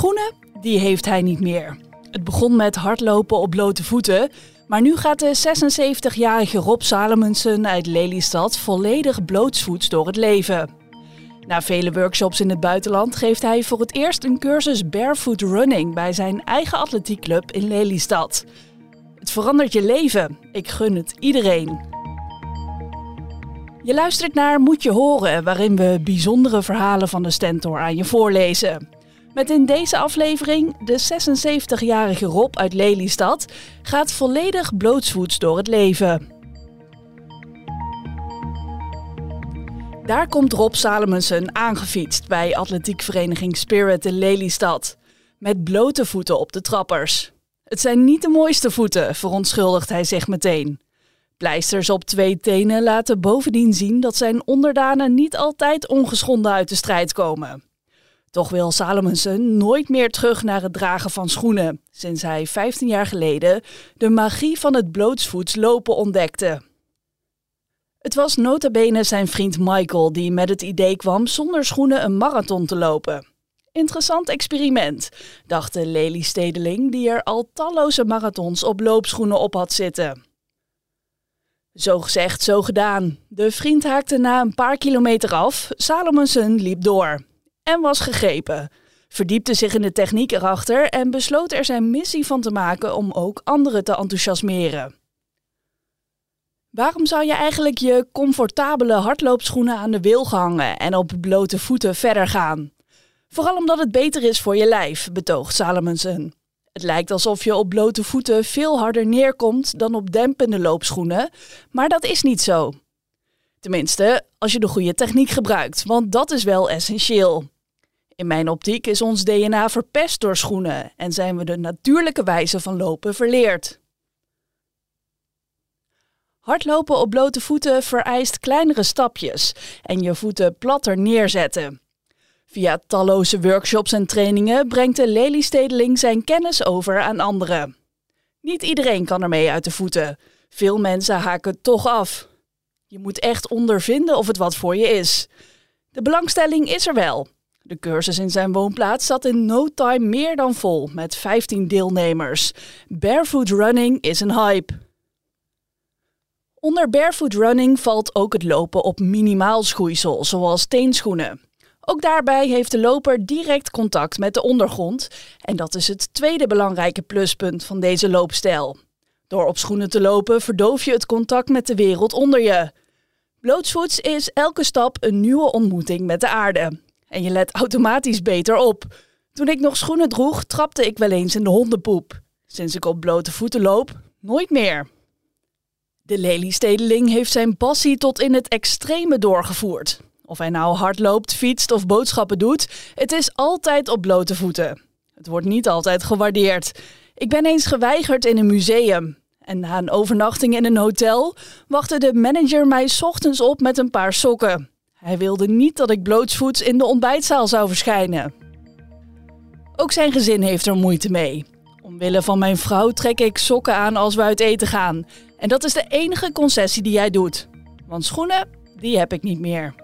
Schoenen, die heeft hij niet meer. Het begon met hardlopen op blote voeten, maar nu gaat de 76-jarige Rob Salomonsen uit Lelystad volledig blootsvoets door het leven. Na vele workshops in het buitenland geeft hij voor het eerst een cursus barefoot running bij zijn eigen atletiekclub in Lelystad. Het verandert je leven. Ik gun het iedereen. Je luistert naar Moet je horen, waarin we bijzondere verhalen van de Stentor aan je voorlezen. Met in deze aflevering de 76-jarige Rob uit Lelystad gaat volledig blootsvoets door het leven. Daar komt Rob Salomonsen aangefietst bij atletiekvereniging Spirit in Lelystad. Met blote voeten op de trappers. Het zijn niet de mooiste voeten, verontschuldigt hij zich meteen. Pleisters op twee tenen laten bovendien zien dat zijn onderdanen niet altijd ongeschonden uit de strijd komen. Toch wil Salomonsen nooit meer terug naar het dragen van schoenen, sinds hij 15 jaar geleden de magie van het blootsvoets lopen ontdekte. Het was nota bene zijn vriend Michael die met het idee kwam zonder schoenen een marathon te lopen. Interessant experiment, dacht de Lely-stedeling die er al talloze marathons op loopschoenen op had zitten. Zo gezegd, zo gedaan. De vriend haakte na een paar kilometer af, Salomonsen liep door. En was gegrepen. Verdiepte zich in de techniek erachter en besloot er zijn missie van te maken om ook anderen te enthousiasmeren. Waarom zou je eigenlijk je comfortabele hardloopschoenen aan de wil hangen en op blote voeten verder gaan? Vooral omdat het beter is voor je lijf, betoogt Salomonsen. Het lijkt alsof je op blote voeten veel harder neerkomt dan op dempende loopschoenen, maar dat is niet zo. Tenminste, als je de goede techniek gebruikt, want dat is wel essentieel. In mijn optiek is ons DNA verpest door schoenen en zijn we de natuurlijke wijze van lopen verleerd. Hardlopen op blote voeten vereist kleinere stapjes en je voeten platter neerzetten. Via talloze workshops en trainingen brengt de Lelystedeling zijn kennis over aan anderen. Niet iedereen kan ermee uit de voeten. Veel mensen haken toch af. Je moet echt ondervinden of het wat voor je is. De belangstelling is er wel. De cursus in zijn woonplaats zat in no time meer dan vol met 15 deelnemers. Barefoot running is een hype. Onder barefoot running valt ook het lopen op minimaal schoeisel, zoals teenschoenen. Ook daarbij heeft de loper direct contact met de ondergrond en dat is het tweede belangrijke pluspunt van deze loopstijl. Door op schoenen te lopen verdoof je het contact met de wereld onder je. Blootsvoets is elke stap een nieuwe ontmoeting met de aarde. En je let automatisch beter op. Toen ik nog schoenen droeg, trapte ik wel eens in de hondenpoep. Sinds ik op blote voeten loop, nooit meer. De Lelystedeling heeft zijn passie tot in het extreme doorgevoerd. Of hij nou hard loopt, fietst of boodschappen doet, het is altijd op blote voeten. Het wordt niet altijd gewaardeerd. Ik ben eens geweigerd in een museum. En na een overnachting in een hotel wachtte de manager mij ochtends op met een paar sokken. Hij wilde niet dat ik blootsvoets in de ontbijtzaal zou verschijnen. Ook zijn gezin heeft er moeite mee. Omwille van mijn vrouw trek ik sokken aan als we uit eten gaan. En dat is de enige concessie die hij doet. Want schoenen, die heb ik niet meer.